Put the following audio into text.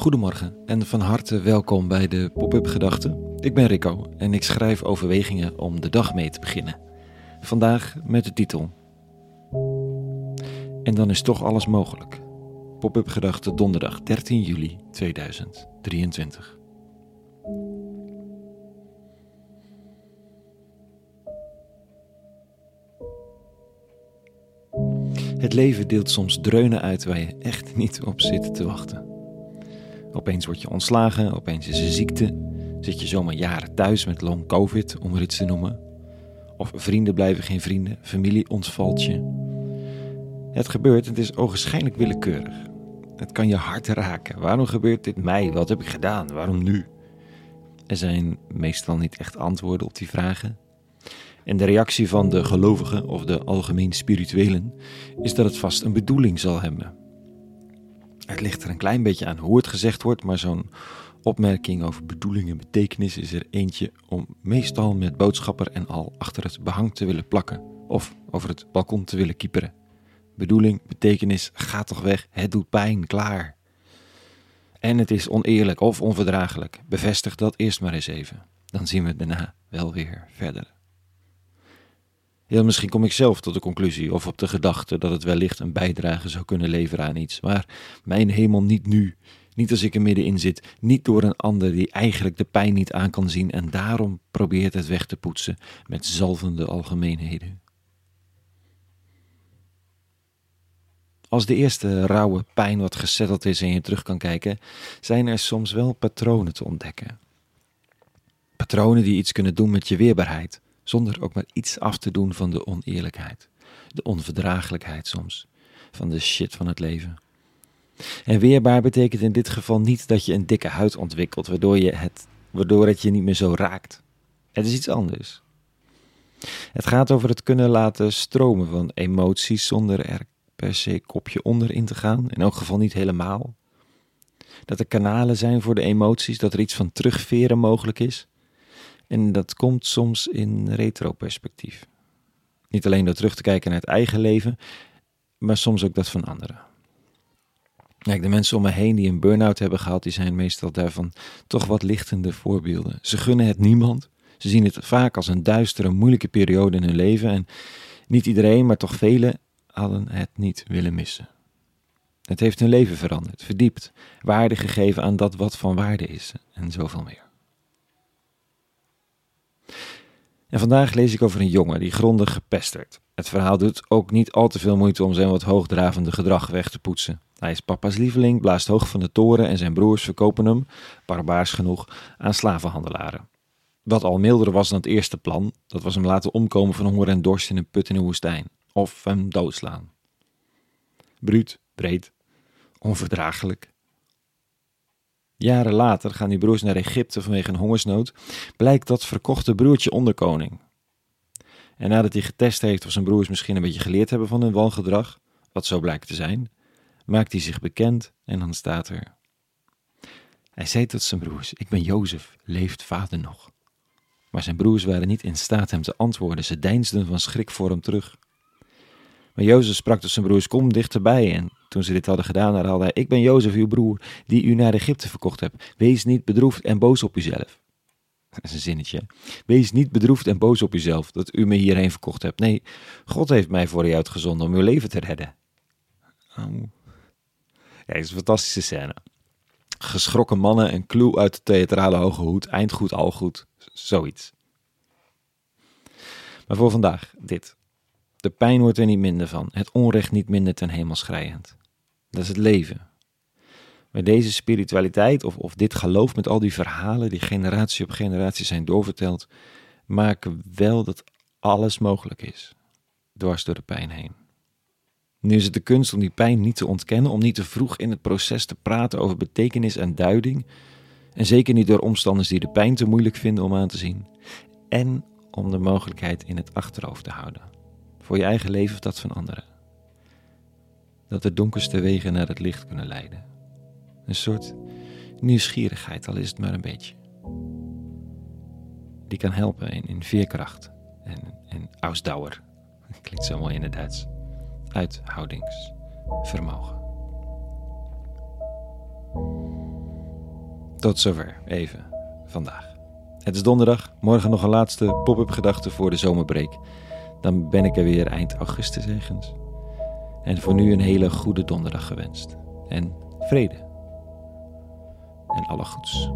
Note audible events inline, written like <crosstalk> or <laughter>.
Goedemorgen en van harte welkom bij de Pop-up Gedachten. Ik ben Rico en ik schrijf overwegingen om de dag mee te beginnen. Vandaag met de titel. En dan is toch alles mogelijk. Pop-up Gedachten donderdag 13 juli 2023. Het leven deelt soms dreunen uit waar je echt niet op zit te wachten. Opeens word je ontslagen, opeens is er ziekte, zit je zomaar jaren thuis met long covid, om er iets te noemen. Of vrienden blijven geen vrienden, familie ontvalt je. Het gebeurt en het is ogenschijnlijk willekeurig. Het kan je hart raken. Waarom gebeurt dit mij? Wat heb ik gedaan? Waarom nu? Er zijn meestal niet echt antwoorden op die vragen. En de reactie van de gelovigen of de algemeen spirituelen is dat het vast een bedoeling zal hebben. Het ligt er een klein beetje aan hoe het gezegd wordt, maar zo'n opmerking over bedoeling en betekenis is er eentje om meestal met boodschapper en al achter het behang te willen plakken of over het balkon te willen kieperen. Bedoeling, betekenis, gaat toch weg, het doet pijn, klaar. En het is oneerlijk of onverdraaglijk. Bevestig dat eerst maar eens even. Dan zien we daarna wel weer verder. Heel misschien kom ik zelf tot de conclusie of op de gedachte dat het wellicht een bijdrage zou kunnen leveren aan iets. Maar mijn hemel niet nu. Niet als ik er middenin zit. Niet door een ander die eigenlijk de pijn niet aan kan zien en daarom probeert het weg te poetsen met zalvende algemeenheden. Als de eerste rauwe pijn wat gezetteld is en je terug kan kijken, zijn er soms wel patronen te ontdekken. Patronen die iets kunnen doen met je weerbaarheid zonder ook maar iets af te doen van de oneerlijkheid, de onverdraaglijkheid soms, van de shit van het leven. En weerbaar betekent in dit geval niet dat je een dikke huid ontwikkelt, waardoor, je het, waardoor het je niet meer zo raakt. Het is iets anders. Het gaat over het kunnen laten stromen van emoties zonder er per se kopje onder in te gaan, in elk geval niet helemaal. Dat er kanalen zijn voor de emoties, dat er iets van terugveren mogelijk is. En dat komt soms in retroperspectief. Niet alleen door terug te kijken naar het eigen leven, maar soms ook dat van anderen. Kijk, de mensen om me heen die een burn-out hebben gehad, die zijn meestal daarvan toch wat lichtende voorbeelden. Ze gunnen het niemand. Ze zien het vaak als een duistere, moeilijke periode in hun leven. En niet iedereen, maar toch velen hadden het niet willen missen. Het heeft hun leven veranderd, verdiept, waarde gegeven aan dat wat van waarde is en zoveel meer. En vandaag lees ik over een jongen die grondig gepest werd. Het verhaal doet ook niet al te veel moeite om zijn wat hoogdravende gedrag weg te poetsen. Hij is papa's lieveling, blaast hoog van de toren en zijn broers verkopen hem, barbaars genoeg, aan slavenhandelaren. Wat al milder was dan het eerste plan, dat was hem laten omkomen van honger en dorst in een put in de woestijn. Of hem doodslaan. Bruut, breed, onverdraaglijk, Jaren later gaan die broers naar Egypte vanwege een hongersnood. Blijkt dat verkochte broertje onderkoning. En nadat hij getest heeft of zijn broers misschien een beetje geleerd hebben van hun wangedrag, wat zo blijkt te zijn, maakt hij zich bekend en dan staat er. Hij zei tot zijn broers: Ik ben Jozef, leeft vader nog? Maar zijn broers waren niet in staat hem te antwoorden, ze deinsden van schrik voor hem terug. Maar Jozef sprak tot zijn broers: Kom dichterbij. En toen ze dit hadden gedaan, herhaalde hij: Ik ben Jozef, uw broer, die u naar Egypte verkocht hebt. Wees niet bedroefd en boos op uzelf. <laughs> Dat is een zinnetje. Wees niet bedroefd en boos op uzelf dat u me hierheen verkocht hebt. Nee, God heeft mij voor u uitgezonden om uw leven te redden. Ja, het is een fantastische scène. Geschrokken mannen, een clue uit de theatrale hoge hoed, eindgoed, al goed, zoiets. Maar voor vandaag dit. De pijn wordt er niet minder van, het onrecht niet minder ten hemel schrijend. Dat is het leven. Maar deze spiritualiteit of, of dit geloof met al die verhalen die generatie op generatie zijn doorverteld, maken wel dat alles mogelijk is, dwars door de pijn heen. Nu is het de kunst om die pijn niet te ontkennen, om niet te vroeg in het proces te praten over betekenis en duiding, en zeker niet door omstanders die de pijn te moeilijk vinden om aan te zien, en om de mogelijkheid in het achterhoofd te houden voor je eigen leven of dat van anderen. Dat de donkerste wegen naar het licht kunnen leiden. Een soort nieuwsgierigheid, al is het maar een beetje. Die kan helpen in, in veerkracht en, en ausdauer. <laughs> Klinkt zo mooi in het Duits. Uithoudingsvermogen. Tot zover, even, vandaag. Het is donderdag, morgen nog een laatste pop-up gedachte voor de zomerbreak. Dan ben ik er weer eind augustus ergens. En voor nu een hele goede donderdag gewenst. En vrede. En alle goeds.